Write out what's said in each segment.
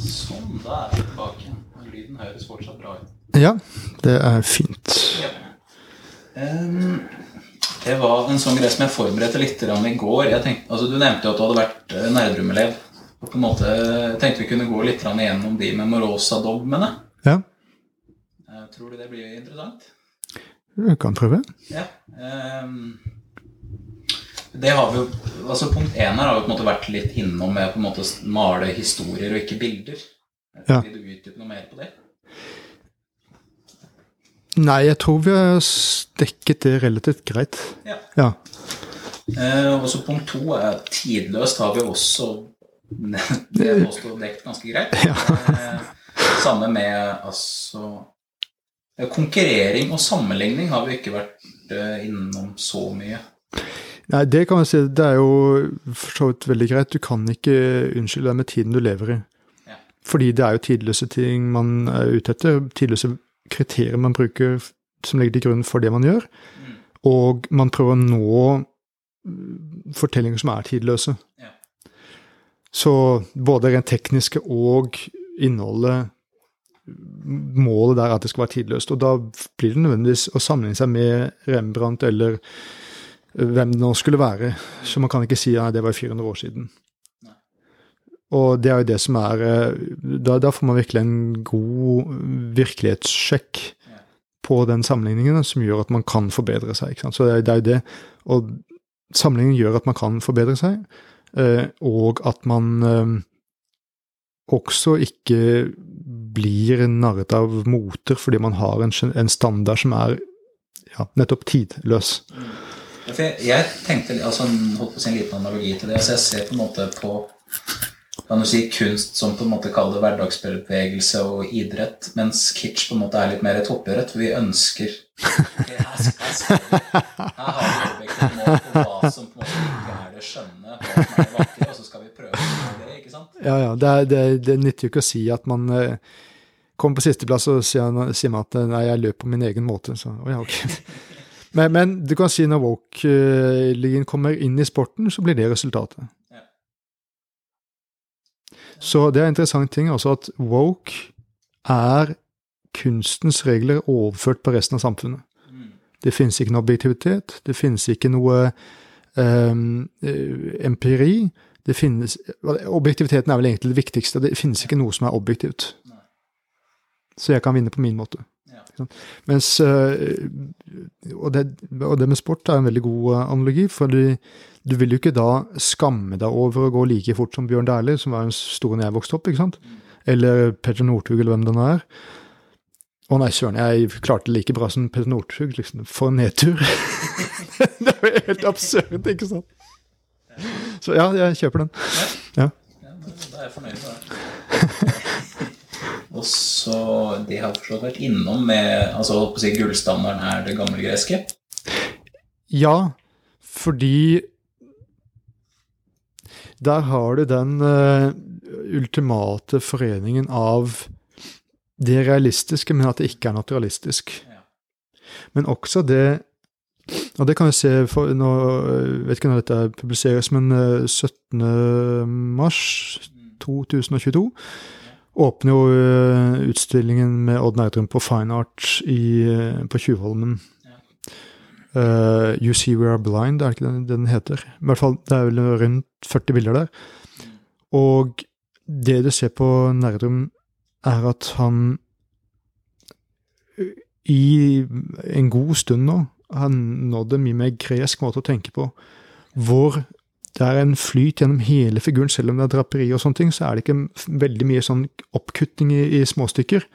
Sånn, da er vi tilbake. Lyden høres fortsatt bra ut. Ja, det er fint. Det var en sånn greie som jeg forberedte litt i går. Tenkte, altså, du nevnte jo at du hadde vært uh, Nerdrum-elev. På en måte tenkte vi kunne gå litt igjennom de Memorosa-dogmene. Ja, Eh, tror du det blir interessant? vi kan prøve. Ja. ehm, det har vi jo altså Punkt én her har jo på en måte vært litt innom med på en måte male historier og ikke bilder. Ja. Vil du utdype noe mer på det? Nei, jeg tror vi har dekket det relativt greit. Ja. Ja. Eh, og så punkt to er tidløst har vi også det har også dekt ganske greit. Eh, samme med altså Konkurrering og sammenligning har vi ikke vært eh, innom så mye. Nei, det kan man si. Det er jo for så vidt veldig greit. Du kan ikke unnskylde deg med tiden du lever i. Ja. Fordi det er jo tidløse ting man er ute etter. Tidløse kriterier man bruker som ligger til grunn for det man gjør. Mm. Og man prøver å nå fortellinger som er tidløse. Ja. Så både rent tekniske og innholdet Målet der er at det skal være tidløst. Og da blir det nødvendigvis å sammenligne seg med Rembrandt eller hvem det nå skulle være. Så man kan ikke si at det var 400 år siden. Og det er jo det som er eh, Da, da får man virkelig en god virkelighetssjekk på den sammenligningen, som gjør at man kan forbedre seg. Ikke sant? Så det det er det. Og sammenligningen gjør at man kan forbedre seg, eh, og at man eh, også ikke blir narret av moter fordi man har en, en standard som er ja, nettopp tidløs. For jeg, tenkte altså, holdt på å si en liten analogi til det. Altså, jeg ser på en måte på kan du si, kunst som på en måte kaller det hverdagsbevegelse og idrett, mens kitsch på en måte er litt mer toppidrett, for vi ønsker Ok, her, har vi objektivt mål på hva som på en måte ikke er det skjønne, hva som er det vakre, og så skal vi prøve å det, ikke sant? Ja, ja. Det, er- det, det nytter jo ikke å si at man eh, kommer på sisteplass og sier, sier man at eh, nei, jeg løper på min egen måte. Så, å, ja, ok. men, men du kan si når woke-ligaen kommer inn i sporten, så blir det resultatet. Ja. Så det er en interessant ting også at woke er kunstens regler overført på resten av samfunnet. Mm. Det finnes ikke noe objektivitet, det finnes ikke noe eh, empiri. Det finnes, objektiviteten er vel egentlig det viktigste. Det finnes ikke noe som er objektivt. Nei. Så jeg kan vinne på min måte. Ja. Mens, eh, og, det, og det med sport er en veldig god eh, analogi, for du vil jo ikke da skamme deg over å gå like fort som Bjørn Dæhlie, som var den store da jeg vokste opp, ikke sant? Eller Petter Northug, eller hvem det nå er. Å nei, søren, jeg klarte det like bra som Petter Northug, liksom. For en nedtur. det er jo helt absurd, ikke sant? Så ja, jeg kjøper den. Ja. Ja, da da er jeg fornøyd med det. Og så De har forstått vært innom med altså holdt på å si Gullstandarden er det gamle greske? Ja, fordi der har du den uh, ultimate foreningen av det realistiske, men at det ikke er naturalistisk. Ja. Men også det Og det kan vi se for, nå, Jeg vet ikke når dette publiseres, men eh, 17. mars 2022 åpner jo eh, utstillingen med Odd Nerdrum på Fine Art i, eh, på Tjuvholmen. Uh, you See We Are Blind, er det ikke det den heter? I hvert fall, det er vel rundt 40 bilder der. Og det du ser på Nerdrum, er at han i en god stund nå har nådd en mye mer gresk måte å tenke på, hvor det er en flyt gjennom hele figuren, selv om det er draperi og sånne ting, så er det ikke veldig mye sånn oppkutting i, i småstykker.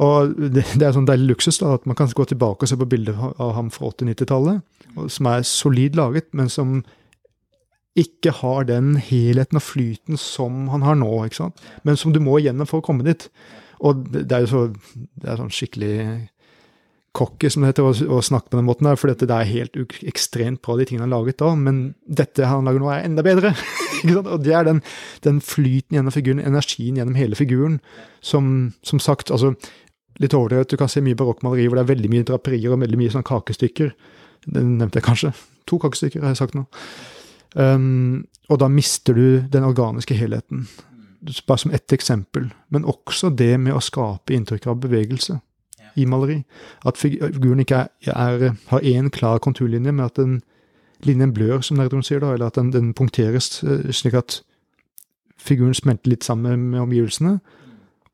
Og det, det er sånn deilig luksus da, at man kan gå tilbake og se på bilder av- ham fra 80-90-tallet, som er solid laget, men som ikke har den helheten og flyten som han har nå, ikke sant? men som du må igjennom for å komme dit. Og det, det er jo så, det er sånn skikkelig cocky, som det heter, å, å snakke på den måten der, for det er helt ekstremt bra, de tingene han har laget da, men dette han lager nå er enda bedre. Og det er den, den flyten gjennom figuren, energien gjennom hele figuren, som, som sagt, altså, litt overdrevet, du kan se mye barokkmaleri hvor det er veldig mye draperier og veldig mye sånn kakestykker. Det nevnte jeg kanskje. To kakestykker har jeg sagt nå. Um, og da mister du den organiske helheten. Bare som ett eksempel. Men også det med å skape inntrykk av bevegelse. I maleri. At figuren ikke er, er, har én klar konturlinje, men at den linjen blør, som Nerdrum sier, da, eller at den, den punkteres eh, slik at figuren smelter litt sammen med omgivelsene.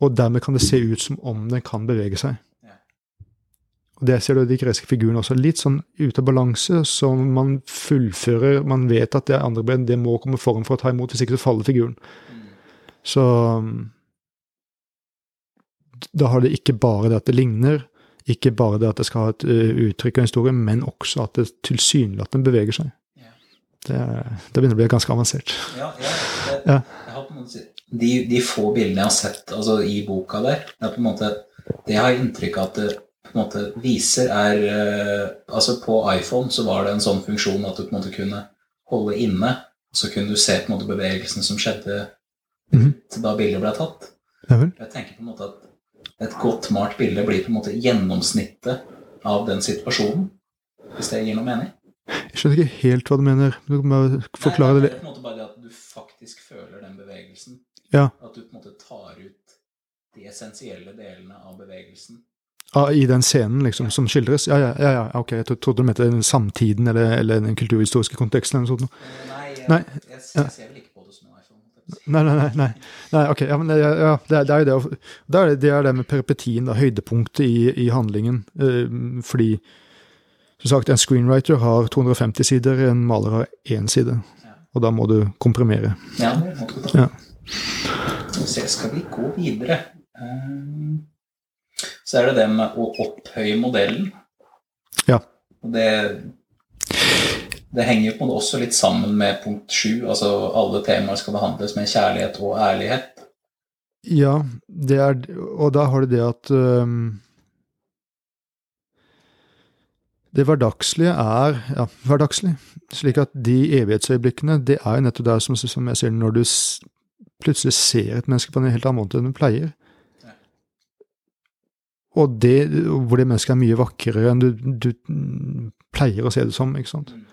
Og dermed kan det se ut som om den kan bevege seg. Og Det ser du i de greske figurene også. Litt sånn ute av balanse, som man fullfører Man vet at det er andre ben det må komme foran for å ta imot, hvis ikke så faller figuren. Så um, da har det ikke bare det at det ligner, ikke bare det at det skal ha et uh, uttrykk en historie, men også at det tilsynelatende beveger seg. Ja. Det, det begynner å bli ganske avansert. Ja, ja, det, Ja. De, de få bildene jeg har sett altså, i boka der, det er på en måte Det jeg har inntrykk av at det på en måte viser, er eh, Altså, på iPhone så var det en sånn funksjon at du på en måte kunne holde inne, så kunne du se på en måte bevegelsen som skjedde Mhm. da bildet ble tatt. Jeg tenker på en måte at et godt malt bilde blir på en måte gjennomsnittet av den situasjonen. Hvis det gir noe mening? Jeg skjønner ikke helt hva du mener. Du kan bare forklare Nei, det Det er på en måte bare det at du faktisk føler den bevegelsen. Ja. At du på en måte tar ut de essensielle delene av bevegelsen. Ah, I den scenen liksom, som skildres? Ja, ja, ja, ja, ok. Jeg trodde du mente den samtiden eller, eller den kulturhistoriske konteksten. eller noe sånt. Eh, Nei, jeg, Nei, jeg, jeg, ser vel Nei, nei, nei. nei. nei ok, ja, men det, ja, det, er- det er jo det. Det er det, er det med peripetien, da, høydepunktet i, i handlingen. Eh, fordi, som sagt, en screenwriter har 250 sider, en maler har én side. Og da må du komprimere. Ja, det må du. Ja. Vi skal vi gå videre? Eh, Så er det det med å opphøye modellen. Ja. Og det det henger jo på en måte også litt sammen med punkt sju. Altså alle temaer skal behandles med kjærlighet og ærlighet. Ja, det er, og da har du det at um, Det hverdagslige er ja, hverdagslig. Slik at de evighetsøyeblikkene, det er jo nettopp der som, som jeg sier, når du plutselig ser et menneske på en helt annen måte enn du pleier. Og det, hvor det mennesket er mye vakrere enn du, du pleier å se det som. ikke sant? Mm.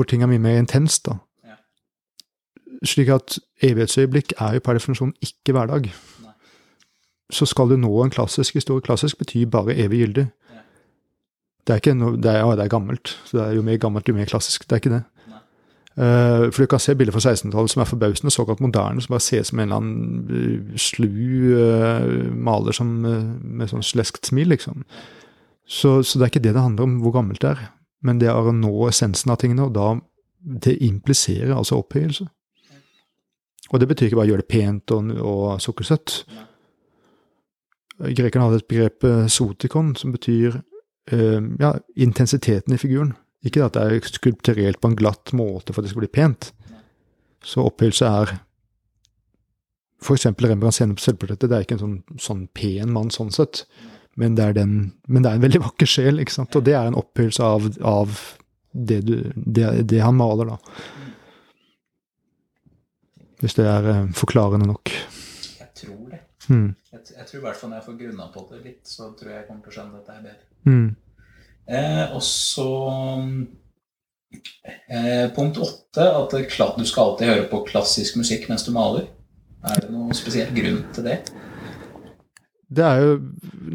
Hvor ting er mye mer intenst. da. Ja. Slik at evighetsøyeblikk er jo per definisjon ikke hverdag. Nei. Så skal du nå en klassisk historie Klassisk betyr bare evig gyldig. Ja. Det er ikke noe, det er, ja, det er gammelt. Så det er jo mer gammelt, jo mer klassisk. Det er ikke det. Eh, for du kan se bilder fra 1600-tallet som er forbausende såkalt moderne, som bare ses som en eller annen eh, slu uh, maler som, uh, med sånn sleskt smil, liksom. Så, så det er ikke det det handler om, hvor gammelt det er. Men det er å nå essensen av tingene, og da det impliserer altså opphøyelse. Og det betyr ikke bare å gjøre det pent og, og sukkersøtt. Grekerne hadde et begrep eh, sotikon, som betyr eh, ja, intensiteten i figuren. Ikke at det er skulpturert på en glatt måte for at det skal bli pent. Så opphøyelse er For eksempel Rembrandts gjennom selvportrettet. Det er ikke en sånn, sånn pen mann sånn sett, men det, er den, men det er en veldig vakker sjel, ikke sant? og det er en opphøyelse av, av det, du, det, det han maler, da. Hvis det er eh, forklarende nok. Jeg tror det. Mm. Jeg, jeg tror i hvert fall når jeg får grunna på det litt, så tror jeg jeg kommer til å skjønne dette her bedre. Mm. Eh, og så eh, Punkt åtte, at du skal alltid høre på klassisk musikk mens du maler. Er det noen spesiell grunn til det? Det er jo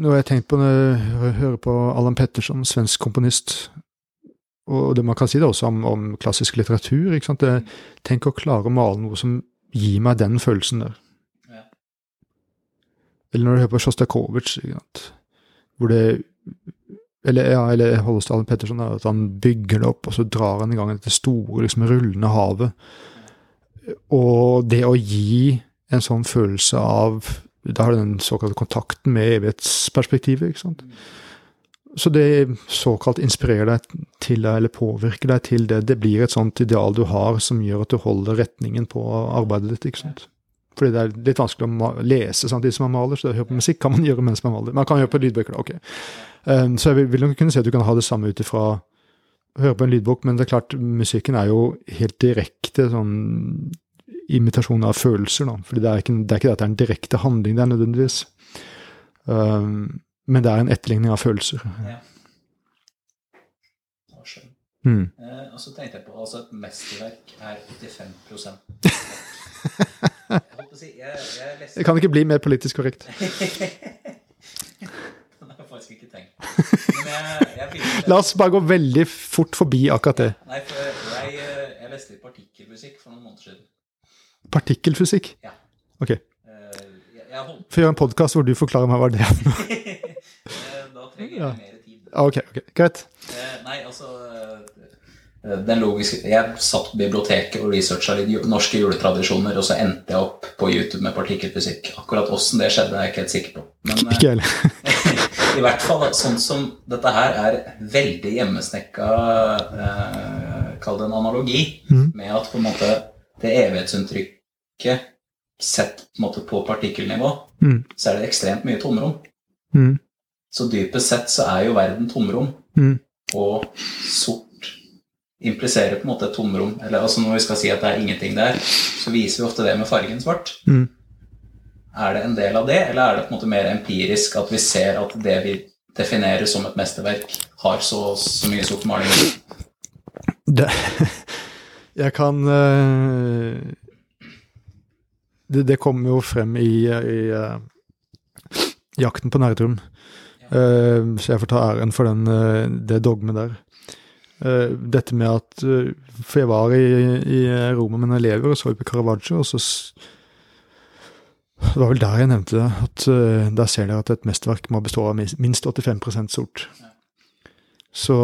noe jeg har tenkt på når jeg hører på Allan Petterson, svensk komponist. Og det man kan si det også om, om klassisk litteratur. ikke sant? Det, tenk å klare å male noe som gir meg den følelsen der. Ja. Eller når du hører på Sjostakovitsj, hvor det Eller ja, eller Hollestad Allan Petterson, at han bygger det opp, og så drar han i gang dette store, liksom rullende havet. Og det å gi en sånn følelse av Da har du den såkalte kontakten med evighetsperspektivet. ikke sant? Så det såkalt inspirerer deg til deg, eller påvirker deg til det. Det blir et sånt ideal du har som gjør at du holder retningen på arbeidet ditt. ikke sant? Fordi det er litt vanskelig å lese, lese samtidig som man maler, så det å høre på musikk kan man gjøre mens man maler. Man kan gjøre på lydbøker, da, ok. Um, så jeg vil, nok kunne si at du kan ha det samme ut ifra høre på en lydbok, men det er klart, musikken er jo helt direkte sånn imitasjon av følelser, da. Fordi det er ikke, det er ikke det at det er en direkte handling det er nødvendigvis. Um, men det er en etterligning av følelser. Ja. Mm. Eh, og så tenkte jeg på altså et mesterverk er 85 Jeg si Jeg, jeg leste Det kan ikke bli mer politisk korrekt. Det har jeg faktisk ikke jeg La oss bare gå veldig fort forbi akkurat det. Nei, for jeg, eh, jeg leste litt partikkelmusikk for noen måneder siden. Partikkelfysikk. Ja. Ok. Eh, Jeg, gjøre en podkast hvor du forklarer meg hva det er. Eh, Da trenger jeg Ja. mer tid. Ok, ok, greit. Eh, Nei, altså Den logiske Jeg satt på biblioteket og researcha litt norske juletradisjoner, og så endte jeg opp på YouTube med partikkelfysikk. Akkurat åssen det skjedde, er jeg ikke helt sikker på. Men Ikke heller. i hvert fall sånn som dette her er veldig hjemmesnekka eh, Kall det en analogi mm. med at på en måte det evighetsinntrykket sett på, måte, på partikkelnivå, Mm. så er det ekstremt mye tomrom. Mm. Så dypest sett så er jo verden tomrom, Mm. og sort impliserer på en måte et tomrom. Eller altså når vi skal si at det er ingenting der, så viser vi ofte det med fargen svart. Mm. Er det en del av det, eller er det på en måte mer empirisk at vi ser at det vi definerer som et mesterverk, har så, så mye sort maling? Det, jeg kan eh, det, det kommer jo frem i, i eh, Jakten på Nerdrum. Uh, så jeg får ta æren for den, uh, det dogmet der. Uh, dette med at eh, For jeg var i, i Roma med noen elever og så på Caravaggio, og så Det var vel der jeg nevnte det. At eh, der ser dere at et mesterverk må bestå av minst- minst 85% sort. Så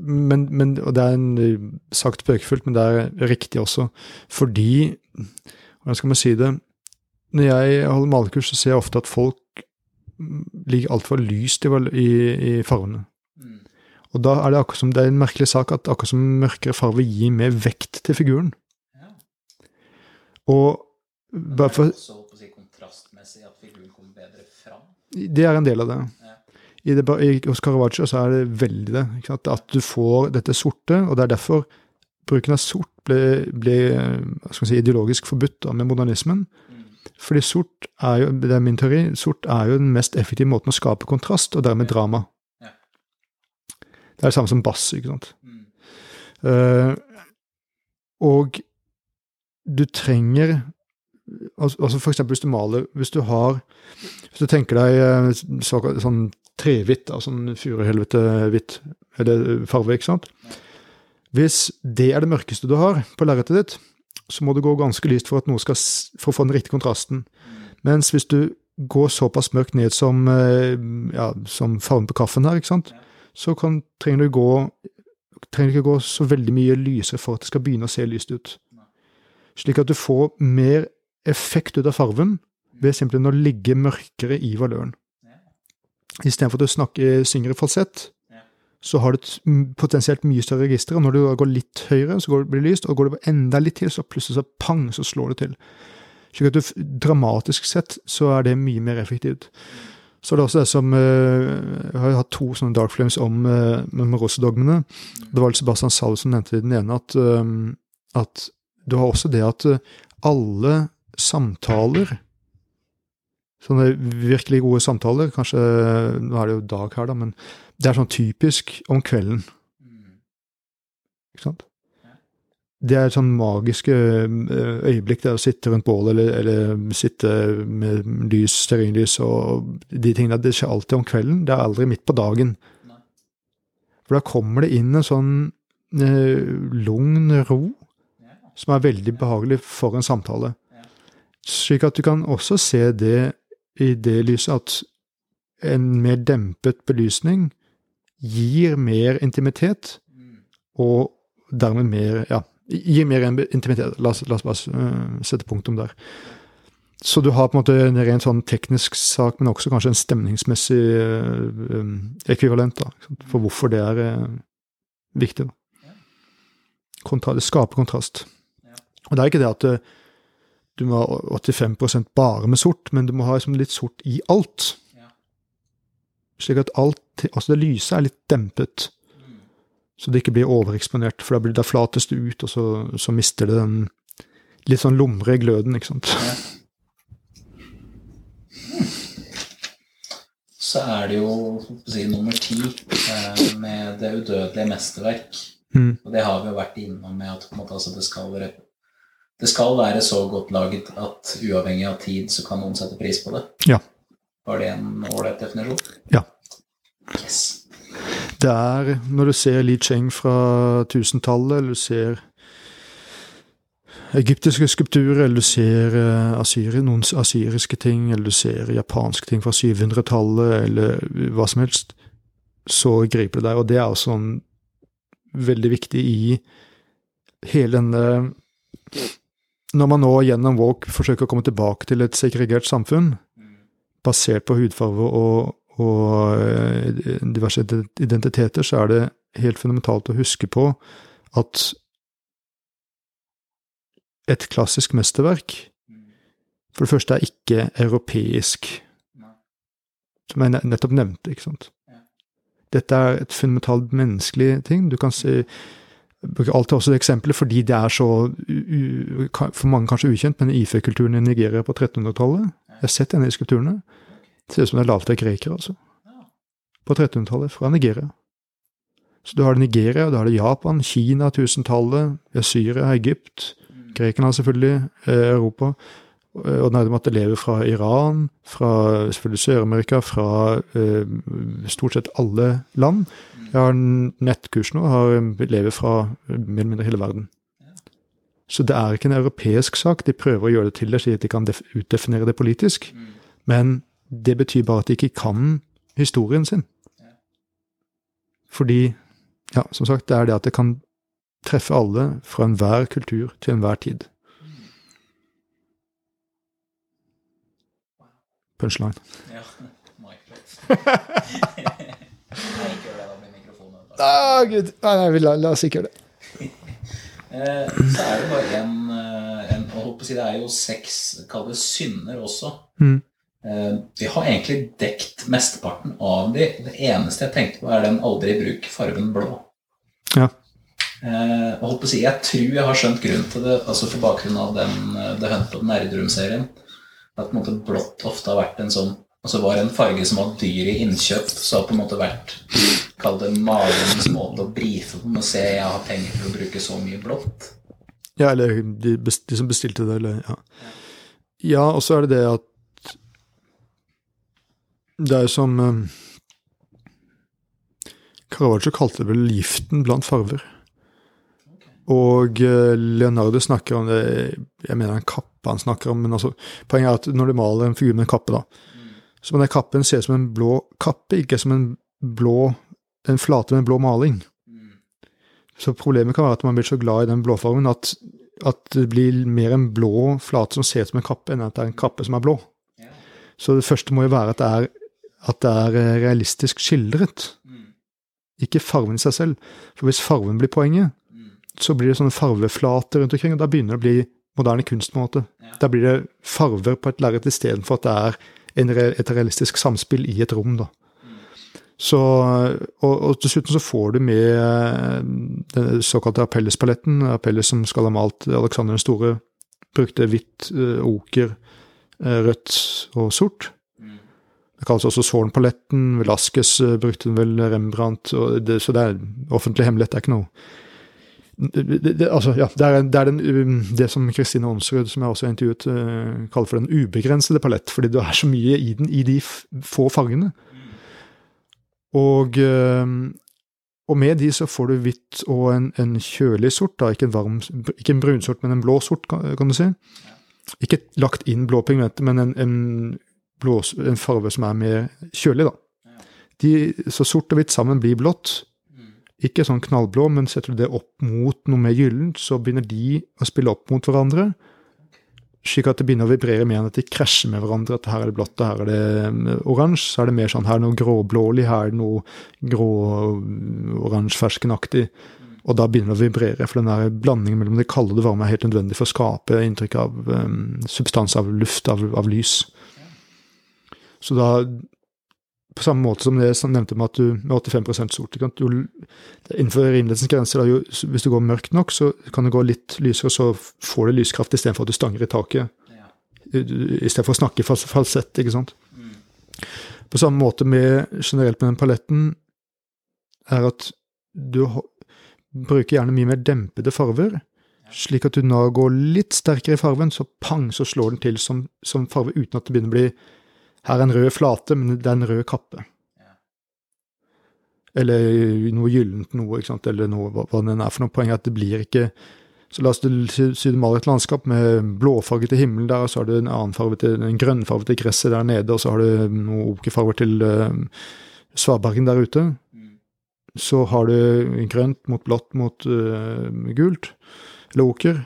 men, men, Og det er en, sagt spøkefullt, men det er riktig også. Fordi Hvordan skal man si det? Når jeg holder malekurs, så ser jeg ofte at folk ligger altfor lyst i, i, i fargene. Mm. Og da er det akkurat som det er en merkelig sak at akkurat som mørkere farger gir mer vekt til figuren. Ja. Og bare for også på å si, kontrastmessig at figuren kommer bedre fram. Det er en del av det. Ja. I det, I, hos Caravaggio så er det veldig det. Sant? At du får dette sorte, og det er derfor bruken av sort ble, ble si, ideologisk forbudt da, med modernismen. Fordi sort er jo, det er min teori, sort er jo den mest effektive måten å skape kontrast, og dermed drama. Det er det samme som bass, ikke sant. Eh, og du trenger Altså for eksempel hvis du maler Hvis du har Hvis du tenker deg så, sånn trehvitt, altså sånn furuhelvete-hvitt eller farve, ikke sant. Hvis det er det mørkeste du har på lerretet ditt, så må du gå ganske lyst for skal, for å få den riktige kontrasten. Mens hvis du går såpass mørkt ned som, eh, ja, som fargen på kaffen her, så kan, trenger du gå trenger ikke gå så veldig mye lysere for at det skal begynne å se lyst ut. Slik at du får mer effekt ut av farven ved simpelthen å ligge mørkere i valøren. Istedenfor at du snakker, synger i falsett. Så har du et potensielt mye større register. Og når du går litt høyere, så blir det lyst, og går du enda litt til, så plutselig så pang, så slår det til. Slik at du, dramatisk sett så er det mye mer effektivt. Så det er også det som eh, Jeg har jo hatt to sånne dark flames om uh, med Rosedogmene. Det var Sebastian Salve som nevnte i den ene at, eh, at du har også det at eh, alle samtaler Sånne virkelig gode samtaler, kanskje Nå er det jo dag her, da, men det er sånn typisk om kvelden. Ikke sant? Det er et sånn magiske eh, øyeblikk, det å sitte rundt bålet eller, eller sitte med lys, stearinlys og de tingene. Det skjer alltid om kvelden, det er aldri midt på dagen. For da kommer det inn en sånn eh, lugn ro som er veldig behagelig for en samtale. Slik at du kan også se det i det lyset at en mer dempet belysning gir mer intimitet, og dermed mer Ja, gir mer intimitet. La oss, la oss bare øh, sette punktum der. Så du har på en måte en rent sånn teknisk sak, men også kanskje en stemningsmessig øh, ekvivalent da, for hvorfor det er øh, viktig. Da. Kontra, det skaper kontrast. Og det er ikke det at du må ha 85 bare med sort, men du må ha liksom litt sort i alt. Slik at alt, altså det lyse er litt dempet. Så det ikke blir overeksponert, for da, blir, det flates det ut, og så, så mister det den litt sånn lumre gløden, ikke sant. Ja. så er det jo si, nummer ti eh, med Det udødelige mesterverk. Mm. Og det har vi jo vært innom med at på en måte, altså, det, skal være, det skal være så godt laget at uavhengig av tid så kan noen sette pris på det. Ja. Var det en ålreit definisjon? Ja. Yes. Det er, når du ser Li Cheng fra 1000-tallet, eller du ser egyptiske skulpturer, eller du ser eh, asyri, noen asyriske ting, eller du ser japanske ting fra 700-tallet, eller hva som helst, så griper det deg. Og det er også sånn veldig viktig i hele denne Når man nå gjennom Walk forsøker å komme tilbake til et segregert samfunn, basert på hudfarge og, og eh, diverse identiteter, så er det helt fundamentalt å huske på at et klassisk mesterverk for det første er ikke europeisk, som jeg nettopp nevnte. ikke sant? Dette er et fundamentalt menneskelig ting. Du kan se bruker alltid også det eksempelet fordi det er så for mange kanskje ukjent, men Ife-kulturen i Nigeria på 1300-tallet Jeg har sett denne skulpturene. Ser ut som det er laget av grekere, altså. På 1300-tallet, fra Nigeria. Så du har det Nigeria, du har det Japan, Kina, 1000-tallet, Syria, Egypt. Grekerne selvfølgelig, eh, Europa. Og nærmere at det lever fra Iran, fra selvfølgelig Sør-Amerika, fra eh, stort sett alle land. Jeg har en nettkurs nå, har lever fra mer eller mindre hele verden. Så det er ikke en europeisk sak. De prøver å gjøre det til det, slik at de kan utdefinere det politisk. Mm. Men det betyr bare at de ikke kan historien sin. Fordi, ja, som sagt, det er det at det kan treffe alle fra enhver kultur til enhver tid. Punchline. Ja. Ah, gud. Nei, nei, la, la oss ikke gjøre det. Eh, så er det bare en, eh, en å si, Det er jo seks kall det synder også. Mm. Eh, vi har egentlig dekt mesteparten av de. Det eneste jeg tenkte på, er den aldri bruk fargen blå. Ja. Eh, jeg holdt på å si, jeg tror jeg har skjønt grunnen til det, altså på bakgrunn av den eh, The Hunt og Nerdrum-serien. At på en måte blått ofte har vært en sånn Altså var en farge som var dyr i innkjøp, så har på en måte vært Kall det magens måte å brife på med å se jeg har penger til å bruke så mye blått. Ja, eller de, de som bestilte det, eller ja. Ja, og så er det det at Det er jo som Caravaggio kalte det vel giften blant farver. Og eh, Leonardo snakker om det Jeg mener en kappe han snakker om, men altså, poenget er at når du maler en figur med en kappe, da, så må den kappen se ut som en blå kappe, ikke som en blå en flate med en blå maling. Så problemet kan være at man blir så glad i den blåfargen at, at det blir mer en blå flate som ser ut som en kappe, enn at det er en kappe som er blå. Så det første må jo være at det er, at det er eh, realistisk skildret, Mm. ikke farven i seg selv. For hvis farven blir poenget, Mm. så blir det sånne farveflater rundt omkring, og da begynner det å bli moderne kunst på en måte. Ja. Da blir det farver på et lerret istedenfor at det er en, et realistisk samspill i et rom, da. Mm. Så, og, og dessuten så får du med eh, den såkalte Apelles-paletten. Apelles som skal ha malt Alexander den store, brukte hvitt, eh, oker, rødt og sort. Det kalles også Zorn-paletten. Velasquez eh, brukte den vel, Rembrandt. Det, så det er offentlig hemmelighet. Det er ikke noe det, det, altså, ja, det er, det, er den, um, det som Kristine Onsrud, som jeg også har intervjuet, eh, kaller for den ubegrensede palett. Fordi det er så mye i den i de få fargene. Og, eh, og med de så får du hvitt og en, en kjølig sort, da, ikke en varm, ikke en brunsort, men en blå sort, kan, kan du si. Ikke lagt inn blå pigmenter, men en, en, blå, en farve som er mer kjølig, da. De, så sort og hvitt sammen blir blått. Ikke sånn knallblå, men setter du det opp mot noe mer gyllent, så begynner de å spille opp mot hverandre. Slik at det begynner å vibrere mer enn at de krasjer med hverandre. At her er det blått, og her er det mm, oransje. Så er det mer sånn her er det noe gråblålig, her er det noe grå-oransje-ferskenaktig. Og da begynner det å vibrere, for den der blandingen mellom det kalde og det varme er helt nødvendig for å skape inntrykk av um, substans, av luft, av, av lys. Så da på samme måte som det jeg nevnte med at du med 85 sort. ikke sant? Du, innenfor rimelighetens grense, da, jo, hvis det går mørkt nok, så kan det gå litt lysere, så får du lyskraft istedenfor at du stanger i taket. Ja. Istedenfor å snakke fals- falsett, ikke sant. Mm. På samme måte med generelt med den paletten, er at du bruker gjerne mye mer dempede farver. Slik at du nå går litt sterkere i farven, så pang, så slår den til som, som farve uten at det begynner å bli Her er en rød flate, men det er en rød kappe. Ja. Eller noe gyllent noe, ikke sant, eller noe, hva, hva det er for noe. Poenget er at det blir ikke Så la oss si si du maler et landskap med blåfarge til himmelen der, og så har du en annen farge til, en grønnfarge til gresset der nede, og så har du noen okerfarger til uh, svabergen der ute. Mm. Så har du grønt mot blått mot uh, gult, eller oker.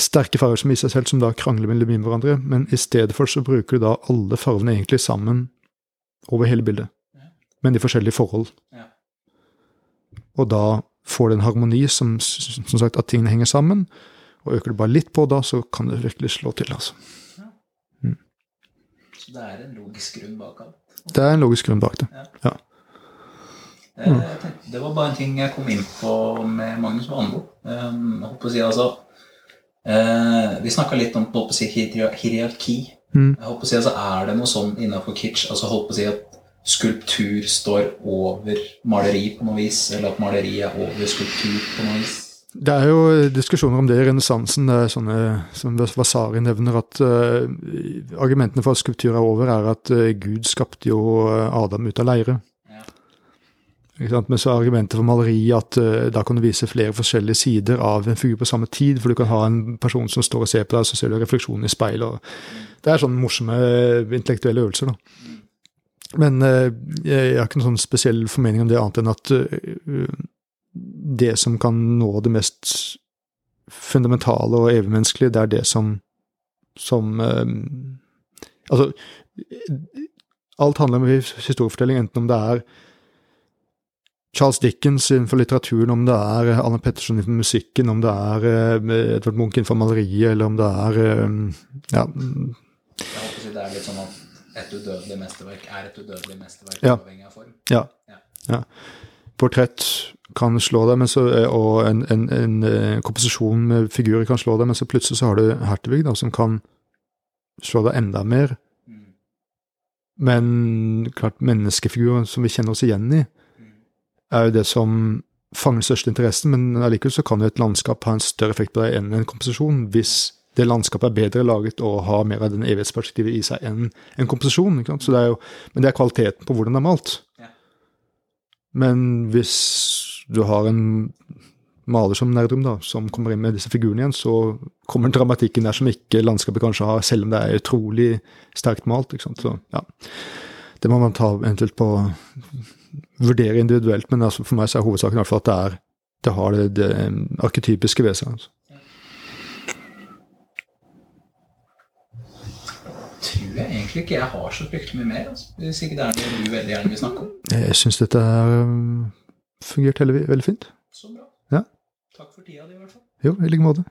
Sterke farger som i seg selv, som da krangler med hverandre. Men i stedet for så bruker du da alle fargene egentlig sammen over hele bildet. Men i forskjellige forhold. Ja. Og da får du en harmoni som, som sagt, at tingene henger sammen. Og øker du bare litt på da, så kan det virkelig slå til, altså. Så det er en logisk grunn bak alt. Det er en logisk grunn bak det. ja. tenkte, det var bare en ting jeg kom inn på med Magnus Vanbo. Um, jeg holdt på å si altså eh, Vi snakka litt om holdt på å si, hier- hierarki. Mm. Jeg holdt på å si, altså, Er det noe sånn innafor kitsch altså holdt på å si at skulptur står over maleri på noe vis, eller at maleri er over skulptur på noe vis? Det er jo diskusjoner om det i renessansen. Det er sånne som Vasari nevner, at uh, argumentene for at skulptur er over, er at uh, Gud skapte jo eh, Adam ut av leire. Men så er argumentet for maleri at uh, da kan du vise flere forskjellige sider av en figur på samme tid. For du kan ha en person som står og ser på deg, så ser du refleksjonen i speilet. Det er sånne morsomme eh, intellektuelle øvelser. da. Men uh, jeg har ikke noen sånn spesiell formening om det, annet enn at uh, det som kan nå det mest fundamentale og evigmenneskelige, det er det som, som Altså, alt handler om historiefortelling, enten om det er Charles Dickens innenfor litteraturen, om det er Anne Petterson innenfor musikken, om det er eh, Edvard Munch innenfor maleriet, eller om det er eh, ja, Jeg håper si Det er litt sånn at et udødelig mesterverk er et udødelig mesterverk, Ja. uavhengig av form. Ja. Ja. ja. Portrett kan slå deg, men så, og en, en, en eh, komposisjon med figurer kan slå deg, men så plutselig så har du Hertevig, da, som kan slå deg enda mer. Mm. Men klart, menneskefiguren som vi kjenner oss igjen i. er jo det som fanger den største interessen, men allikevel så kan jo et landskap ha en større effekt på deg enn en komposisjon, hvis det landskapet er bedre laget og har mer av den evighetsperspektivet i seg enn en komposisjon. Ikke sant? Så det er jo, men det er kvaliteten på hvordan det er malt. Men hvis du har en maler som Nerdrum, da, som kommer inn med disse figurene igjen, så kommer dramatikken der som ikke landskapet kanskje har, selv om det er utrolig sterkt malt. Ikke sant? Så, ja. Det må man ta eventuelt på vurdere individuelt, men altså for meg så er hovedsaken i hvert fall at det, er, det har det, det arketypiske ved seg. Altså. Tror jeg egentlig ikke jeg har så fryktelig mye mer. Altså. Hvis ikke det er noe du veldig gjerne vil snakke om. Jeg syns dette har um, fungert veldig, veldig fint. Så bra. Ja. Takk for tida di, i hvert fall. Jo, i like måte.